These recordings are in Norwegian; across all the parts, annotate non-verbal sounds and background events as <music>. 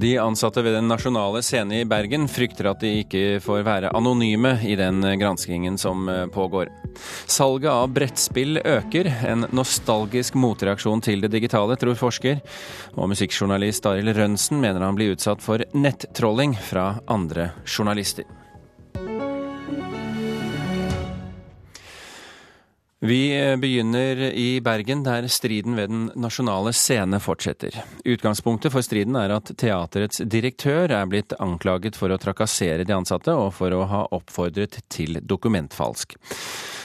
De ansatte ved Den nasjonale scene i Bergen frykter at de ikke får være anonyme i den granskingen som pågår. Salget av brettspill øker, en nostalgisk motreaksjon til det digitale, tror forsker. Og musikkjournalist Arild Rønsen mener han blir utsatt for nettrolling fra andre journalister. Vi begynner i Bergen, der striden ved Den nasjonale scene fortsetter. Utgangspunktet for striden er at teaterets direktør er blitt anklaget for å trakassere de ansatte og for å ha oppfordret til dokumentfalsk.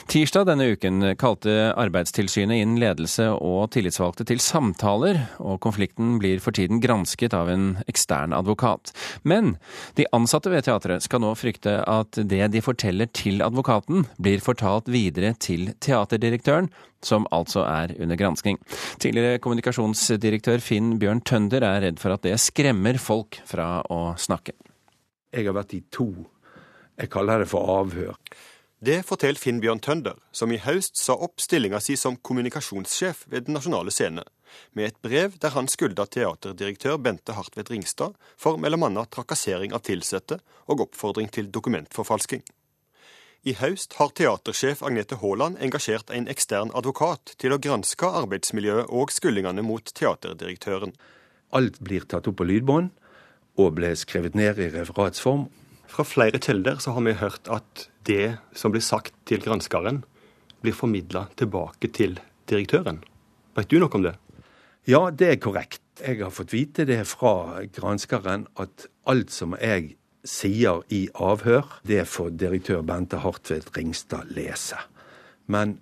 Tirsdag denne uken kalte Arbeidstilsynet inn ledelse og tillitsvalgte til samtaler, og konflikten blir for tiden gransket av en ekstern advokat. Men de ansatte ved teatret skal nå frykte at det de forteller til advokaten, blir fortalt videre til teaterdirektøren, som altså er under gransking. Tidligere kommunikasjonsdirektør Finn Bjørn Tønder er redd for at det skremmer folk fra å snakke. Jeg har vært i to, jeg kaller det for avhør. Det forteller Finn Bjørn Tønder, som i høst sa opp stillinga si som kommunikasjonssjef ved Den nasjonale scene, med et brev der han skylda teaterdirektør Bente Hartvedt Ringstad for annet trakassering av ansatte og oppfordring til dokumentforfalsking. I høst har teatersjef Agnete Haaland engasjert en ekstern advokat til å granske arbeidsmiljøet og skyldningene mot teaterdirektøren. Alt blir tatt opp på lydbånd og ble skrevet ned i referatsform. Fra flere kilder så har vi hørt at det som blir sagt til granskeren, blir formidla tilbake til direktøren. Vet du noe om det? Ja, det er korrekt. Jeg har fått vite det fra granskeren at alt som jeg sier i avhør, det får direktør Bente Hartvedt Ringstad lese. Men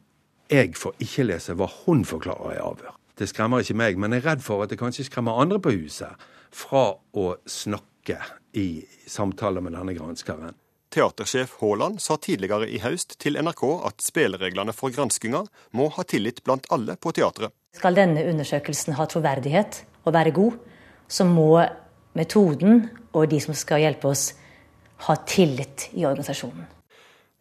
jeg får ikke lese hva hun forklarer i avhør. Det skremmer ikke meg, men jeg er redd for at det kanskje skremmer andre på huset fra å snakke i samtaler med denne granskeren. Teatersjef Haaland sa tidligere i høst til NRK at spillereglene for granskinga må ha tillit blant alle på teatret. Skal denne undersøkelsen ha troverdighet og være god, så må metoden og de som skal hjelpe oss, ha tillit i organisasjonen.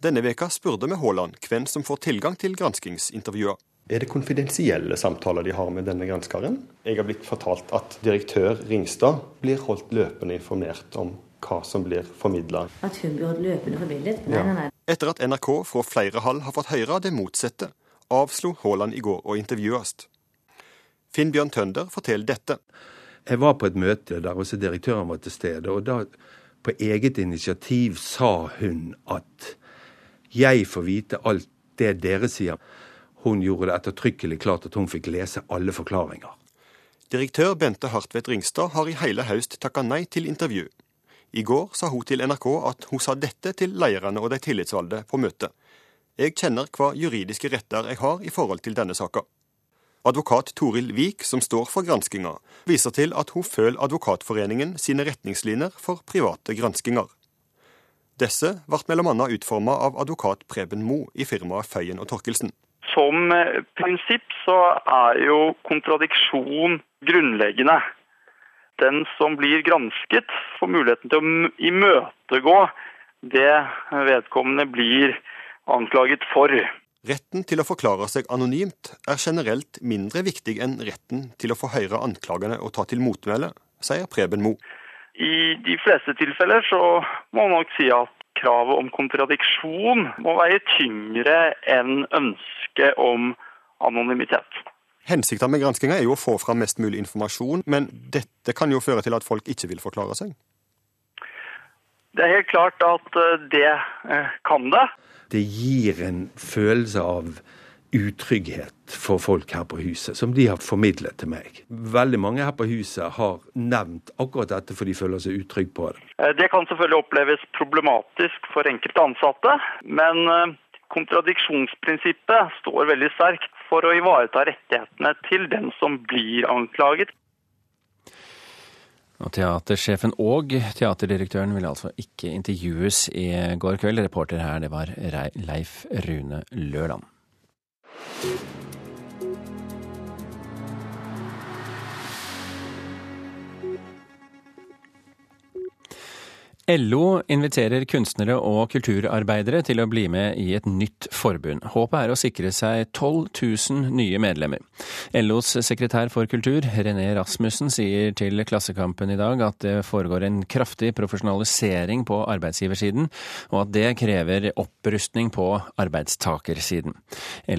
Denne veka spurte vi Haaland hvem som får tilgang til granskingsintervjuer. Er det konfidensielle samtaler de har med denne granskeren? Jeg har blitt fortalt at direktør Ringstad blir holdt løpende informert om hva som blir formidla. At hun blir holdt løpende formidlet? Nei, nei, nei. Etter at NRK fra flere hall har fått høre det motsatte, avslo Haaland i går å intervjues. Finn Bjørn Tønder forteller dette. Jeg var på et møte der også direktøren var til stede. og da på eget initiativ sa hun at jeg får vite alt det dere sier. Hun gjorde det ettertrykkelig klart at hun fikk lese alle forklaringer. Direktør Bente Hartvedt Ringstad har i hele høst takka nei til intervju. I går sa hun til NRK at hun sa dette til lederne og de tillitsvalgte på møtet. Jeg kjenner hva juridiske retter jeg har i forhold til denne saka. Advokat Toril Vik, som står for granskinga, viser til at hun følger Advokatforeningen sine retningslinjer for private granskinger. Disse ble bl.a. utforma av advokat Preben Mo i firmaet Føyen og Torkelsen. Som prinsipp så er jo kontradiksjon grunnleggende den som blir gransket, får muligheten til å imøtegå det vedkommende blir anklaget for. Retten til å forklare seg anonymt er generelt mindre viktig enn retten til å få høre anklagene og ta til motmæle, sier Preben Mo. I de fleste tilfeller så må man nok si at kravet om kontradiksjon må veie tyngre enn ønsket om anonymitet. Hensikten med granskinga er jo å få fram mest mulig informasjon, men dette kan jo føre til at folk ikke vil forklare seg? Det er helt klart at eh, det eh, kan det. Det gir en følelse av utrygghet for folk her på huset, som de har formidlet til meg. Veldig mange her på huset har nevnt akkurat dette for de føler seg utrygge på det. Eh, det kan selvfølgelig oppleves problematisk for enkelte ansatte, men kontradiksjonsprinsippet står veldig sterkt for å ivareta rettighetene til den som blir anklaget. Og Teatersjefen og teaterdirektøren ville altså ikke intervjues i går kveld. Reporter her, det var Leif Rune Løland. Thank LO inviterer kunstnere og kulturarbeidere til å bli med i et nytt forbund. Håpet er å sikre seg 12 000 nye medlemmer. LOs sekretær for kultur, René Rasmussen, sier til Klassekampen i dag at det foregår en kraftig profesjonalisering på arbeidsgiversiden, og at det krever opprustning på arbeidstakersiden.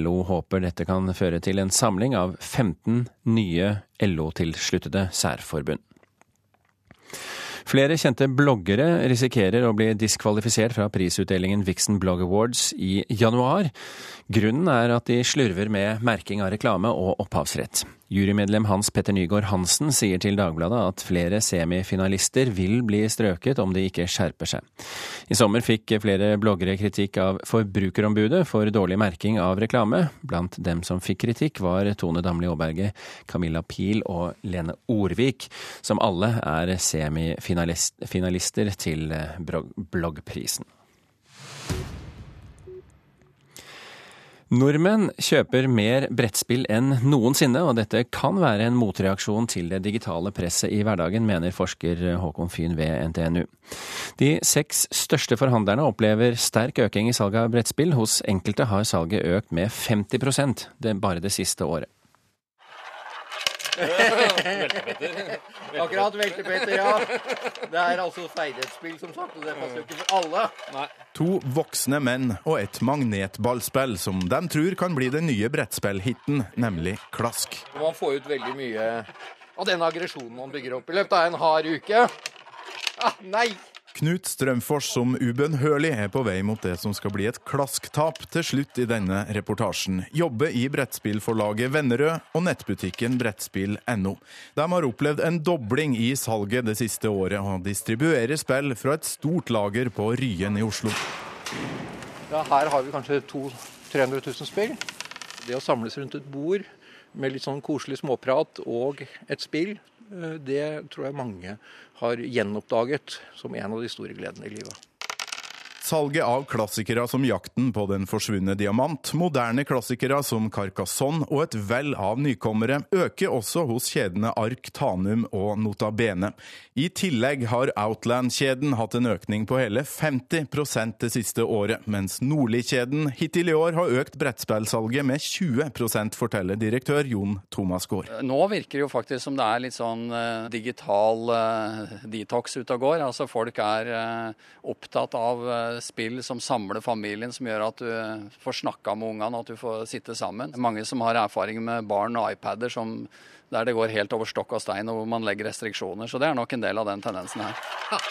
LO håper dette kan føre til en samling av 15 nye LO-tilsluttede særforbund. Flere kjente bloggere risikerer å bli diskvalifisert fra prisutdelingen Vixen Blog Awards i januar. Grunnen er at de slurver med merking av reklame og opphavsrett. Jurymedlem Hans Petter Nygaard Hansen sier til Dagbladet at flere semifinalister vil bli strøket om de ikke skjerper seg. I sommer fikk flere bloggere kritikk av Forbrukerombudet for dårlig merking av reklame. Blant dem som fikk kritikk var Tone Damli Aaberge, Camilla Pil og Lene Orvik, som alle er semifinalister til bloggprisen. Nordmenn kjøper mer brettspill enn noensinne, og dette kan være en motreaksjon til det digitale presset i hverdagen, mener forsker Håkon Fyn ved NTNU. De seks største forhandlerne opplever sterk øking i salget av brettspill. Hos enkelte har salget økt med 50% det bare det siste året. Akkurat veltepetter, ja. Det er altså ferdighetsspill, som sagt, og det passer jo ikke for alle. Nei. To voksne menn og et magnetballspill som de tror kan bli den nye brettspillhiten, nemlig Klask. Man får ut veldig mye av den aggresjonen man bygger opp i løpet av en hard uke. Ah, nei! Knut Strømfors som ubønnhørlig er på vei mot det som skal bli et klasktap til slutt i denne reportasjen. Jobber i brettspillforlaget Vennerød og nettbutikken brettspill.no. De har opplevd en dobling i salget det siste året, og distribuerer spill fra et stort lager på Ryen i Oslo. Ja, her har vi kanskje 200 000-300 000 spill. Det å samles rundt et bord med litt sånn koselig småprat og et spill, det tror jeg mange har gjenoppdaget som en av de store gledene i livet. Salget av klassikere som 'Jakten på den forsvunne diamant', moderne klassikere som 'Carcassonne' og et vell av nykommere øker også hos kjedene Ark, Tanum og Nota Bene. I tillegg har Outland-kjeden hatt en økning på hele 50% det siste året, mens Nordli-kjeden hittil i år har økt brettspillsalget med 20% forteller direktør Jon Thomas Gaard. Nå virker det jo faktisk som det er litt sånn uh, digital uh, detox ute og går. Altså Folk er opptatt av spill som samler familien, som gjør at du får snakka med ungene, at du får sitte sammen. Mange som har erfaring med barn og iPader som, der det går helt over stokk og stein, og hvor man legger restriksjoner. Så det er nok en del av den tendensen her.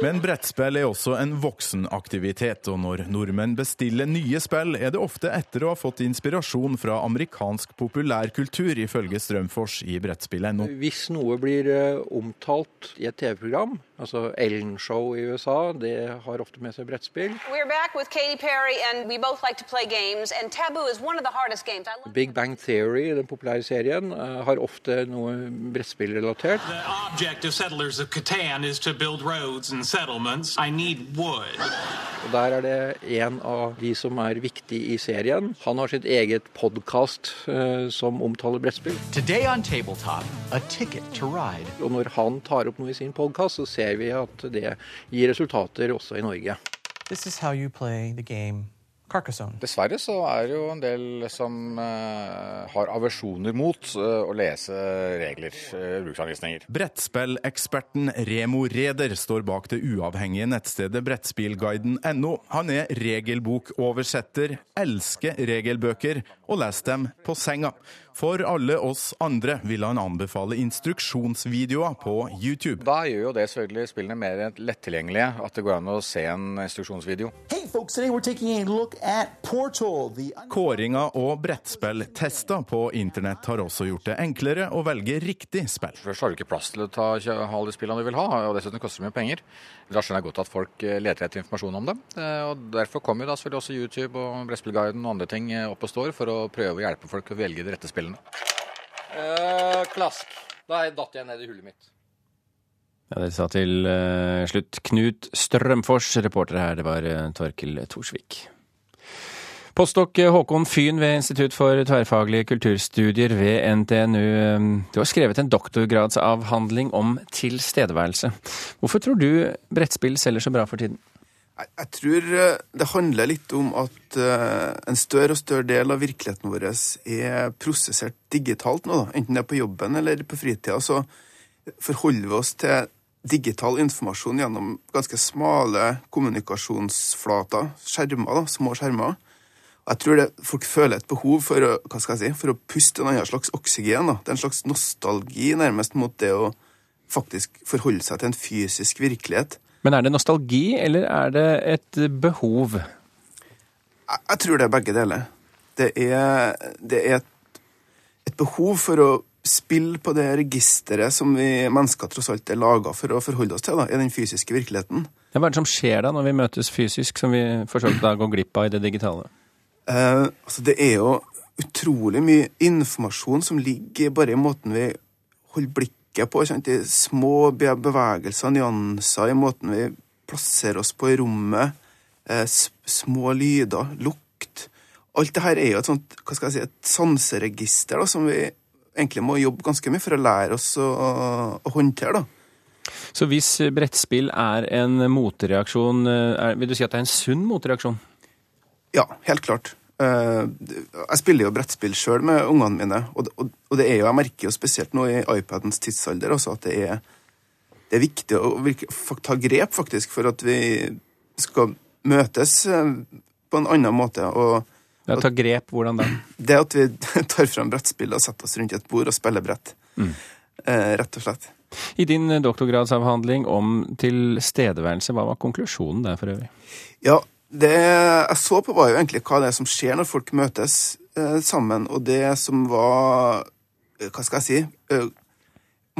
Men brettspill er også en voksenaktivitet, og når nordmenn bestiller nye spill, er det ofte etter å ha fått inspirasjon fra amerikansk populærkultur, ifølge Strømfors i brettspill.no. Hvis noe blir eh, omtalt i et TV-program, Altså Ellen Show i USA, det har ofte med seg brettspill. Perry, games, Big Bang Theory, den populære serien, uh, har ofte noe brettspillrelatert. Og Der er det en av de som er viktig i serien. Han har sitt eget podkast uh, som omtaler brettspill. Tabletop, Og når han tar opp noe i sin podkast, så ser ser vi at det gir resultater også i Norge. This is how you play the game Dessverre så er det jo en del som uh, har aversjoner mot uh, å lese regler, uh, bruksanvisninger. Brettspilleksperten Remo Reder står bak det uavhengige nettstedet brettspillguiden.no. Han er regelbokoversetter, elsker regelbøker og leser dem på senga. For alle oss andre vil han anbefale instruksjonsvideoer på YouTube. Da gjør jo det selvfølgelig spillene mer lettilgjengelige, at det går an å se en instruksjonsvideo. Hey folks, Kåringa og brettspilltester på internett har også gjort det enklere å velge riktig spill. Først har du ikke plass til å ta, alle de spillene du vil ha, og dessuten koster det mye penger. Da skjønner jeg godt at folk eh, leter etter informasjon om dem. Eh, og Derfor kommer jo da selvfølgelig også YouTube og Brettspillguiden og andre ting eh, opp og står for å prøve å hjelpe folk å velge de rette spillene. Uh, klask. Da datt jeg ned i hullet mitt. Ja, Det sa til uh, slutt Knut Strømfors. Reporter her, det var uh, Torkel Thorsvik. Postdok Håkon Fyn ved Institutt for tverrfaglige kulturstudier ved NTNU. Du har skrevet en doktorgradsavhandling om tilstedeværelse. Hvorfor tror du brettspill selger så bra for tiden? Jeg tror eh, det handler litt om at eh, en større og større del av virkeligheten vår er prosessert digitalt nå. Enten det er på jobben eller på fritida. Så forholder vi oss til digital informasjon gjennom ganske smale kommunikasjonsflater, skjermer, da, små skjermer. Jeg tror det, folk føler et behov for å, hva skal jeg si, for å puste en annen slags oksygen. Da. Det er en slags nostalgi nærmest mot det å faktisk forholde seg til en fysisk virkelighet. Men er det nostalgi, eller er det et behov? Jeg, jeg tror det er begge deler. Det er, det er et, et, behov for å spille på det registeret som vi mennesker tross alt er laga for å forholde oss til, da, i den fysiske virkeligheten. Hva er det som skjer da når vi møtes fysisk, som vi for så vidt går glipp av i det digitale? Eh, altså det er jo utrolig mye informasjon som ligger bare i måten vi holder blikket på. Sant? I små bevegelser, nyanser i måten vi plasserer oss på i rommet. Eh, små lyder, lukt. Alt det her er jo et sånt, hva skal jeg si, et sanseregister da, som vi egentlig må jobbe ganske mye for å lære oss å, å håndtere. da. Så hvis brettspill er en motereaksjon, eh, er, vil du si at det er en sunn motreaksjon? Ja, helt klart. Eh, jeg spiller jo brettspill sjøl med ungene mine, og det er jo, jeg merker jo spesielt nå i iPadens tidsalder også at det er, det er viktig å ta grep faktisk for at vi skal møtes eh, på en annen måte. og ja, Ta grep, hvordan da? <clears throat> Det at vi <laughs> tar fram brettspill og setter oss rundt et bord og spiller brett. Mm. Eh, rett og slett. I din doktorgradsavhandling om tilstedeværelse, hva var konklusjonen der for øvrig? Ja, det jeg så på, var jo egentlig hva det er som skjer når folk møtes eh, sammen. Og det som var eh, Hva skal jeg si? Eh,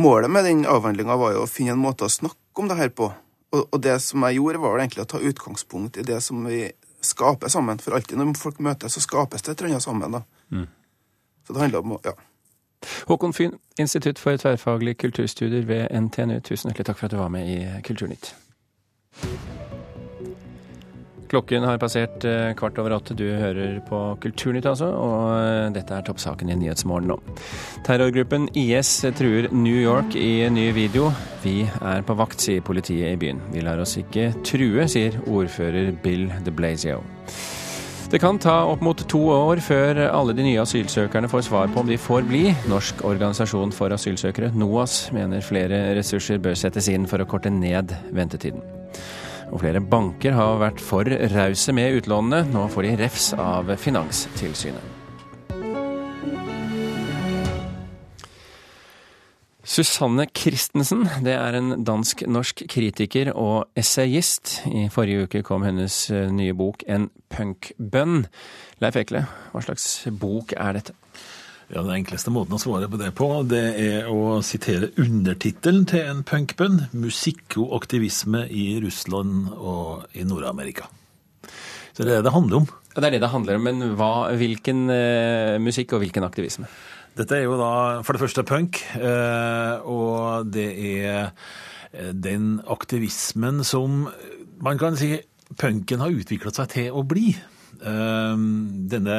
målet med den avhandlinga var jo å finne en måte å snakke om det her på. Og, og, det som jeg gjorde, var egentlig å ta utgangspunkt i det som vi skaper sammen. For alltid når folk møtes, så skapes det et eller annet sammen. da. Mm. Så det handler om å Ja. Håkon Fyn, Institutt for tverrfaglige kulturstudier ved NTNU, tusen hjertelig takk for at du var med i Kulturnytt. Klokken har passert eh, kvart over åtte. Du hører på Kulturnytt, altså. Og eh, dette er toppsaken i Nyhetsmorgen nå. Terrorgruppen IS truer New York i en ny video. Vi er på vakt, sier politiet i byen. Vi lar oss ikke true, sier ordfører Bill de Blasio. Det kan ta opp mot to år før alle de nye asylsøkerne får svar på om de får bli. Norsk organisasjon for asylsøkere, NOAS, mener flere ressurser bør settes inn for å korte ned ventetiden. Og flere banker har vært for rause med utlånene. Nå får de refs av Finanstilsynet. Susanne Christensen det er en dansk-norsk kritiker og essayist. I forrige uke kom hennes eh, nye bok En punkbønn. Leif Ekle, hva slags bok er dette? Ja, Den enkleste måten å svare på det på, det er å sitere undertittelen til en punkbønn. 'Musikk og aktivisme i Russland og i Nord-Amerika'. Så det er det det handler om. Det er det det handler om, men hva, hvilken uh, musikk og hvilken aktivisme? Dette er jo da for det første punk, uh, og det er eh, den aktivismen som man kan si punken har utviklet seg til å bli. Ehm, denne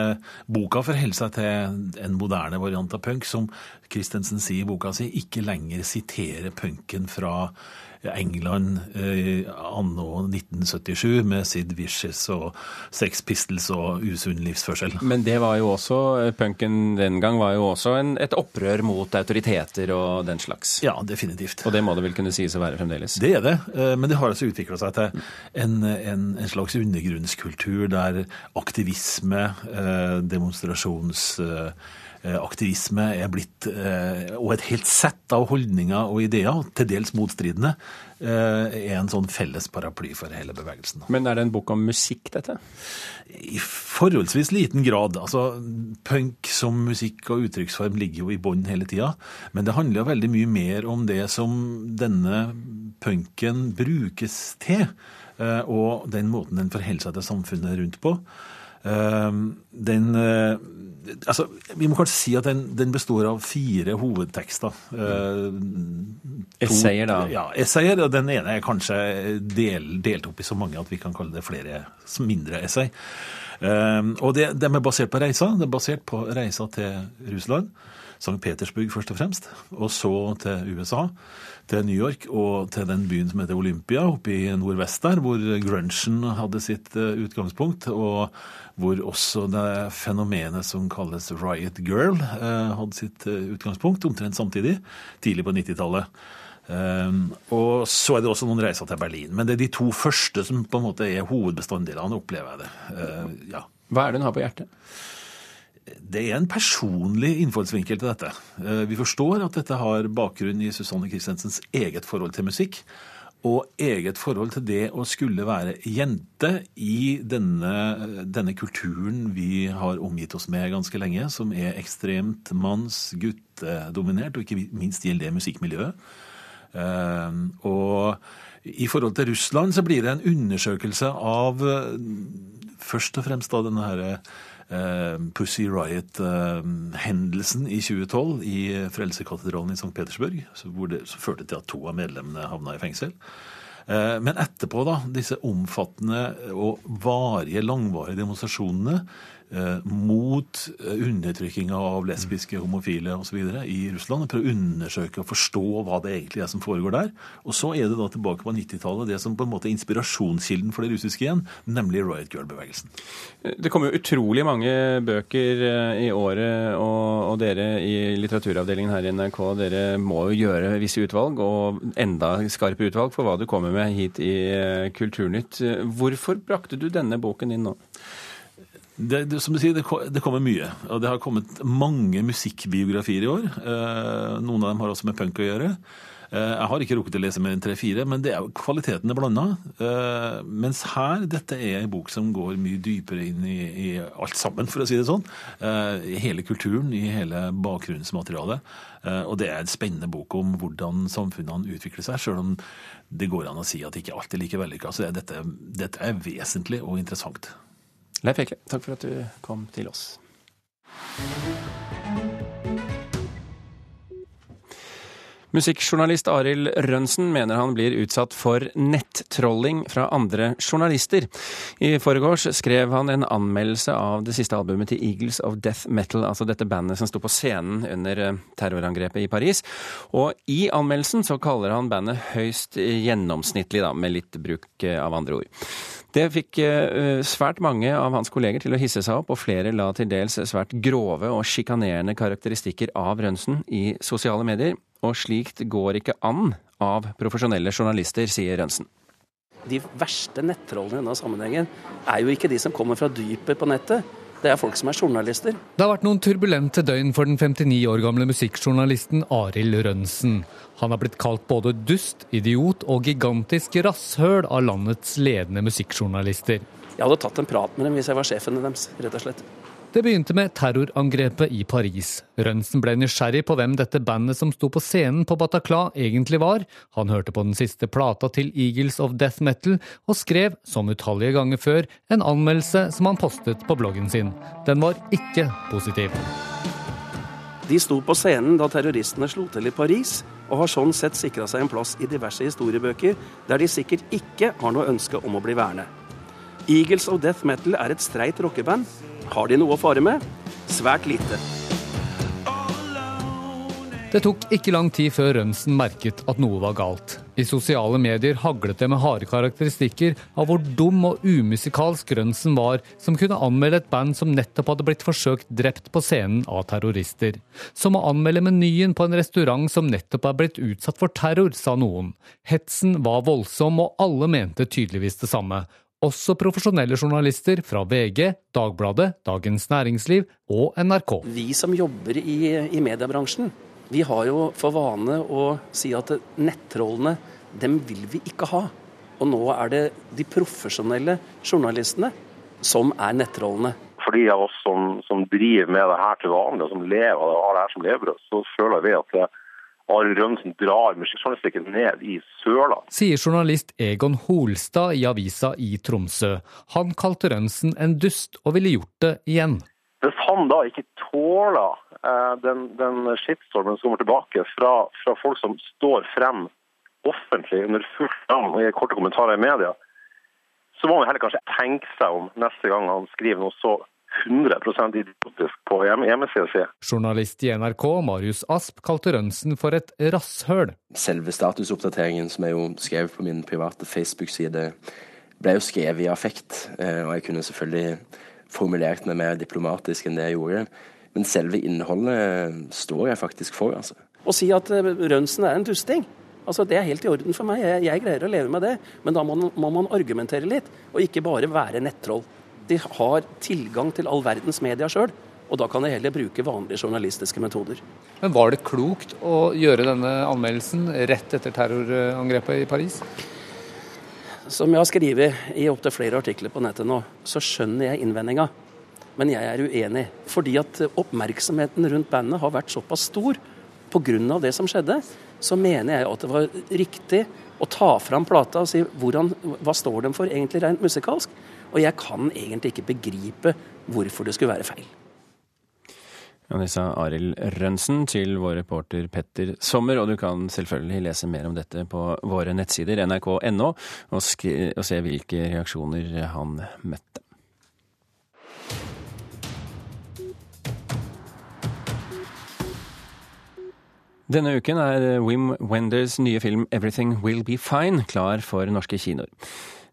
boka forholder seg til en moderne variant av punk, som Christensen sier i boka si, ikke lenger siterer punken fra England eh, anno 1977 med Sid Vicious og Sex Pistols og usunn livsførsel. Men det var jo også, eh, punken den gang var jo også en, et opprør mot autoriteter og den slags? Ja, definitivt. Og det må det vel kunne sies å være fremdeles? Det er det, eh, men det har altså utvikla seg til en, en, en, slags undergrunnskultur der aktivisme, eh, demonstrasjons aktivisme er blitt, eh, og et helt sett av holdninger og ideer, til dels motstridende, eh, er en sånn felles paraply for hele bevegelsen. Men er det en bok om musikk, dette? I forholdsvis liten grad. Altså, Punk som musikk og uttrykksform ligger jo i bånn hele tida. Men det handler jo veldig mye mer om det som denne punken brukes til, og den måten den forholder seg til samfunnet rundt på. Den altså, Vi må kanskje si at den, den består av fire hovedtekster. Uh, essayer, da? Ja, essayer. og Den ene er kanskje del, delt opp i så mange at vi kan kalle det flere mindre essay. Um, og det, de er basert på reiser. Det er basert på reiser til Russland. St. Petersburg først og fremst, og så til USA, til New York og til den byen som heter Olympia, oppe i nordvest der, hvor grunchen hadde sitt eh, utgangspunkt, og hvor også det fenomenet som kalles Riot Girl eh, hadde sitt eh, utgangspunkt, omtrent samtidig, tidlig på 90-tallet. Um, og så er det også noen reiser til Berlin. Men det er de to første som på en måte er hovedbestanddelene, opplever jeg det. Uh, ja. Hva er det hun har på hjertet? Det er en personlig innfallsvinkel til dette. Uh, vi forstår at dette har bakgrunn i Susanne Christensens eget forhold til musikk. Og eget forhold til det å skulle være jente i denne, denne kulturen vi har omgitt oss med ganske lenge, som er ekstremt manns-, guttedominert, og ikke minst gjelder det musikkmiljøet. Ehm, og i forhold til Russland så blir det en undersøkelse av eh, først og fremst da denne her, uh, Pussy Riot-hendelsen i 2012 i Frelsekatedralen i St. Petersburg, hvor det førte til at to av medlemmene havna i fengsel. Uh, men etterpå, da, disse omfattende og varige, langvarige demonstrasjonene Eh, mot eh, undertrykkinga av lesbiske, homofile osv. i Russland. Prøve å undersøke og forstå hva det egentlig er som foregår der. Og så er det da tilbake på 90-tallet det som på en måte er inspirasjonskilden for det russiske igjen, nemlig Riot Girl-bevegelsen. Det kommer jo utrolig mange bøker eh, i året, og dere i litteraturavdelingen her i NRK dere må jo gjøre visse utvalg, og enda skarpe utvalg for hva du kommer med hit i Kulturnytt. Hvorfor brakte du denne boken inn nå? Det, det, som du sier, det, det, kommer mye. Og det har kommet mange musikkbiografier i år. Eh, noen av dem har også med punk å gjøre. Eh, jeg har ikke rukket å lese mer enn tre-fire, men det er kvaliteten er blanda. Eh, mens her, dette er en bok som går mye dypere inn i, i alt sammen, for å si det sånn. Eh, I hele kulturen, i hele bakgrunnsmaterialet. Eh, og det er en spennende bok om hvordan samfunnene utvikler seg, sjøl om det går an å si at ikke alt er like vellykka. Så dette, dette er vesentlig og interessant. Leif Ekle, takk for at du kom til oss. Musikkjournalist Arild Rønsen mener han blir utsatt for nettrolling fra andre journalister. I forgårs skrev han en anmeldelse av det siste albumet til Eagles of Death Metal, altså dette bandet som sto på scenen under eh, terrorangrepet i Paris. Og i anmeldelsen så kaller han bandet høyst gjennomsnittlig, da, med litt bruk eh, av andre ord. Det fikk eh, svært mange av hans kolleger til å hisse seg opp, og flere la til dels svært grove og sjikanerende karakteristikker av Rønsen i sosiale medier. Og slikt går ikke an av profesjonelle journalister, sier Rønsen. De verste nettrollene i denne sammenhengen er jo ikke de som kommer fra dypet på nettet. Det er folk som er journalister. Det har vært noen turbulente døgn for den 59 år gamle musikkjournalisten Arild Rønsen. Han har blitt kalt både dust, idiot og gigantisk rasshøl av landets ledende musikkjournalister. Jeg hadde tatt en prat med dem hvis jeg var sjefen deres, rett og slett. Det begynte med terrorangrepet i Paris. Rønsen ble nysgjerrig på hvem dette bandet som sto på scenen på Bataclan egentlig var. Han hørte på den siste plata til Eagles of Death Metal, og skrev, som utallige ganger før, en anmeldelse som han postet på bloggen sin. Den var ikke positiv. De sto på scenen da terroristene slo til i Paris, og har sånn sett sikra seg en plass i diverse historiebøker der de sikkert ikke har noe ønske om å bli værende. Eagles of Death Metal er et streit rockeband. Har de noe å fare med? Svært lite. Det tok ikke lang tid før Rømsen merket at noe var galt. I sosiale medier haglet det med harde karakteristikker av hvor dum og umusikalsk Rønsen var, som kunne anmelde et band som nettopp hadde blitt forsøkt drept på scenen av terrorister. Som å anmelde menyen på en restaurant som nettopp er blitt utsatt for terror, sa noen. Hetsen var voldsom, og alle mente tydeligvis det samme. Også profesjonelle journalister fra VG, Dagbladet, Dagens Næringsliv og NRK. Vi som jobber i, i mediebransjen, vi har jo for vane å si at nettrollene, dem vil vi ikke ha. Og nå er det de profesjonelle journalistene som er nettrollene. For de av oss som, som, driver med det her til vanlig, og som lever av det, her som levebrød, så føler vi at Arild Rønnsen drar musikkjournalistikken ned i søla. Sier journalist Egon Holstad i avisa i Tromsø. Han kalte Rønnsen en dust, og ville gjort det igjen. Hvis han da ikke tåler eh, den, den shitstormen som kommer tilbake fra, fra, folk som står frem offentlig under fullt navn og gir korte kommentarer i media, så må man heller kanskje tenke seg om neste gang han skriver noe så 100% idiotisk på hjemmesida si. Journalist i NRK Marius Asp kalte Rønsen for et rasshøl. Selve statusoppdateringen, som er jo skrevet på min private Facebook-side, ble jo skrevet i affekt, eh, og jeg kunne selvfølgelig formulert meg mer diplomatisk enn det jeg gjorde. Men selve innholdet står jeg faktisk for, altså. Å si at eh, Rønsen er en dusting, altså det er helt i orden for meg. Jeg, jeg greier å leve med det. Men da må, må man argumentere litt, og ikke bare være nettroll. De har tilgang til all verdens media sjøl. Og da kan de heller bruke vanlige journalistiske metoder. Men Var det klokt å gjøre denne anmeldelsen rett etter terrorangrepet i Paris? Som jeg har skrevet i opptil flere artikler på nettet nå, så skjønner jeg innvendinga. Men jeg er uenig. Fordi at oppmerksomheten rundt bandet har vært såpass stor pga. det som skjedde, så mener jeg at det var riktig å ta fram plata og si hvordan, hva står de for egentlig rent musikalsk. Og jeg kan egentlig ikke begripe hvorfor det skulle være feil. Ja, det sa Arild Rønsen til vår reporter Petter Sommer, og du kan selvfølgelig lese mer om dette på våre nettsider nrk.no, og, og se hvilke reaksjoner han møtte. Denne uken er Wim Wenders nye film 'Everything Will Be Fine' klar for norske kinoer.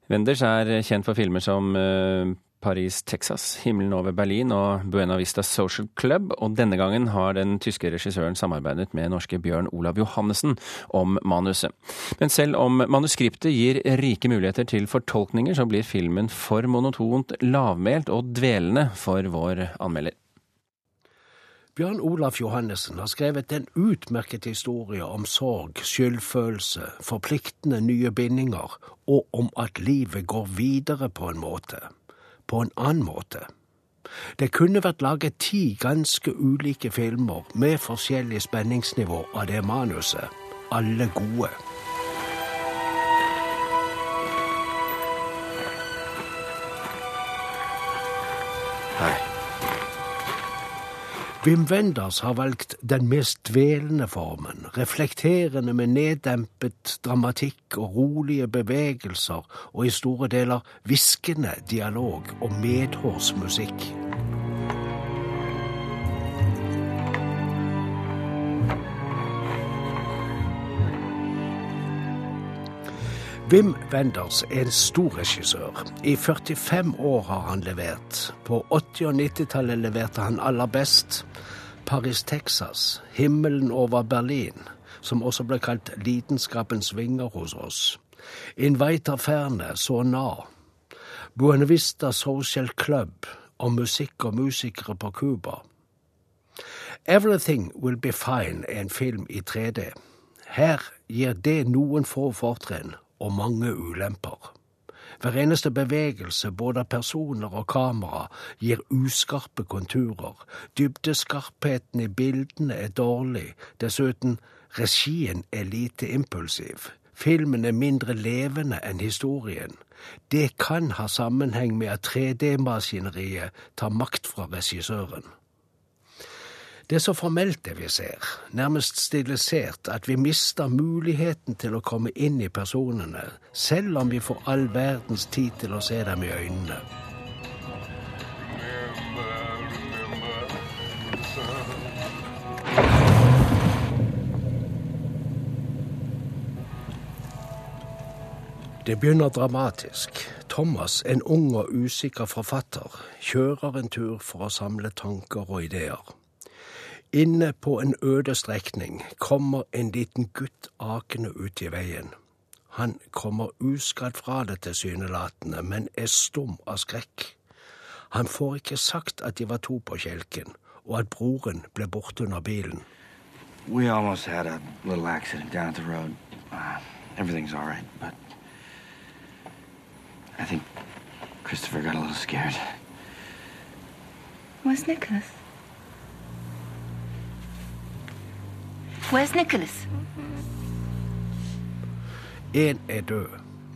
Wenders er kjent for filmer som eh, Paris, Texas, Himmelen over Berlin og Buena Vista Social Club, og denne gangen har den tyske regissøren samarbeidet med norske Bjørn Olav Johannessen om manuset. Men selv om manuskriptet gir rike muligheter til fortolkninger, så blir filmen for monotont lavmælt og dvelende for vår anmelder. Bjørn Olaf Johannessen har skrevet en utmerket historie om sorg, skyldfølelse, forpliktende nye bindinger, og om at livet går videre på en måte. På en annen måte. Det kunne vært laget ti ganske ulike filmer med forskjellig spenningsnivå av det manuset. Alle gode. Wim Wenders har valgt den mest dvelende formen, reflekterende med neddempet dramatikk og rolige bevegelser, og i store deler hviskende dialog og medhårsmusikk. Wim Wenders er en stor regissør. I 45 år har han levert. På 80- og 90-tallet leverte han aller best. Paris, Texas, himmelen over Berlin, som også ble kalt lidenskapens vinger hos oss. Inviter Ferne, så na. Buena Social Club om musikk og musikere på Cuba. Everything Will Be Fine er en film i 3D. Her gir det noen få fortrinn og mange ulemper. Hver eneste bevegelse, både av personer og kamera, gir uskarpe konturer. Dybdeskarpheten i bildene er dårlig. Dessuten, regien er lite impulsiv. Filmen er mindre levende enn historien. Det kan ha sammenheng med at 3D-maskineriet tar makt fra regissøren. Det er så formelt det vi ser, nærmest stilisert, at vi mister muligheten til å komme inn i personene, selv om vi får all verdens tid til å se dem i øynene. Det begynner dramatisk. Thomas, en ung og usikker forfatter, kjører en tur for å samle tanker og ideer. Inne på en øde strekning kommer en liten gutt akende ut i veien. Han kommer uskadd fra det tilsynelatende, men er stum av skrekk. Han får ikke sagt at de var to på kjelken, og at broren ble borte under bilen. We almost had a little accident down at the road. Uh, everything's all right, but I think Christopher got a little scared. Where's Nicholas? Where's Nicholas? En er død.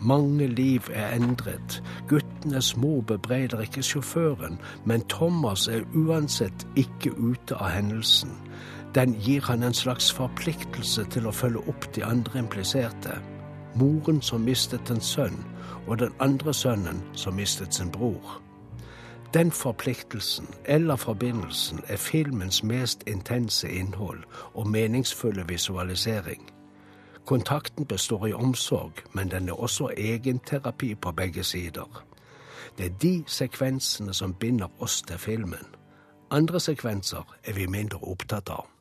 Mange liv er endret. Guttene små bebreider ikke sjåføren, men Thomas er uansett ikke ute av hendelsen. Den gir han en slags forpliktelse til å følge opp de andre impliserte. moren som mistet en sønn, og den andre sønnen som mistet sin bror. Den forpliktelsen eller forbindelsen er filmens mest intense innhold og meningsfulle visualisering. Kontakten består i omsorg, men den er også egenterapi på begge sider. Det er de sekvensene som binder oss til filmen. Andre sekvenser er vi mindre opptatt av.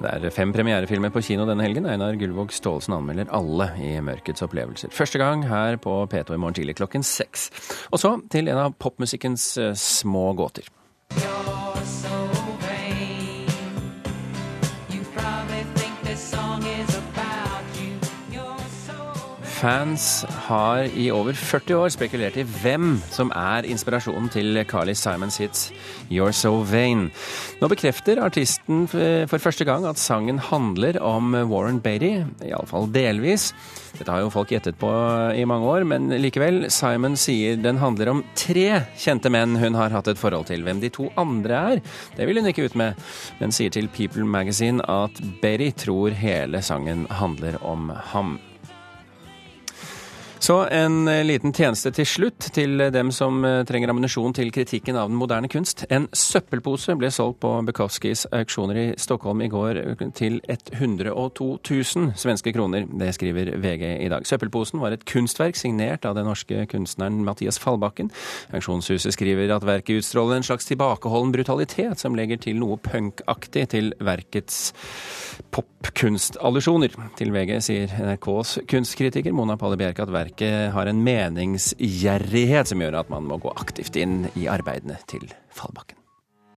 Det er fem premierefilmer på kino denne helgen. Einar Gullvåg Staalesen anmelder alle i Mørkets opplevelser. Første gang her på P2 i morgen tidlig klokken seks. Og så til en av popmusikkens eh, små gåter. Fans har i over 40 år spekulert i hvem som er inspirasjonen til Carly Simons hits You're So Vain. Nå bekrefter artisten for første gang at sangen handler om Warren Beatty, iallfall delvis. Dette har jo folk gjettet på i mange år, men likevel. Simon sier den handler om tre kjente menn hun har hatt et forhold til. Hvem de to andre er, det vil hun ikke ut med, men sier til People Magazine at Beatty tror hele sangen handler om ham. Så en eh, liten tjeneste til slutt til dem som eh, trenger ammunisjon til kritikken av den moderne kunst. En søppelpose ble solgt på Bukowskis auksjoner i Stockholm i går eh, til 102 000 svenske kroner. Det skriver VG i dag. Søppelposen var et kunstverk signert av den norske kunstneren Mathias Fallbakken. Auksjonshuset skriver at verket utstråler en slags tilbakeholden brutalitet som legger til noe punkaktig til verkets popkunstallusjoner. Til VG sier NRKs kunstkritiker Mona Palle Bjerke at verket verket har en meningsgjerrighet som gjør at man må gå aktivt inn i arbeidene til Fallbakken.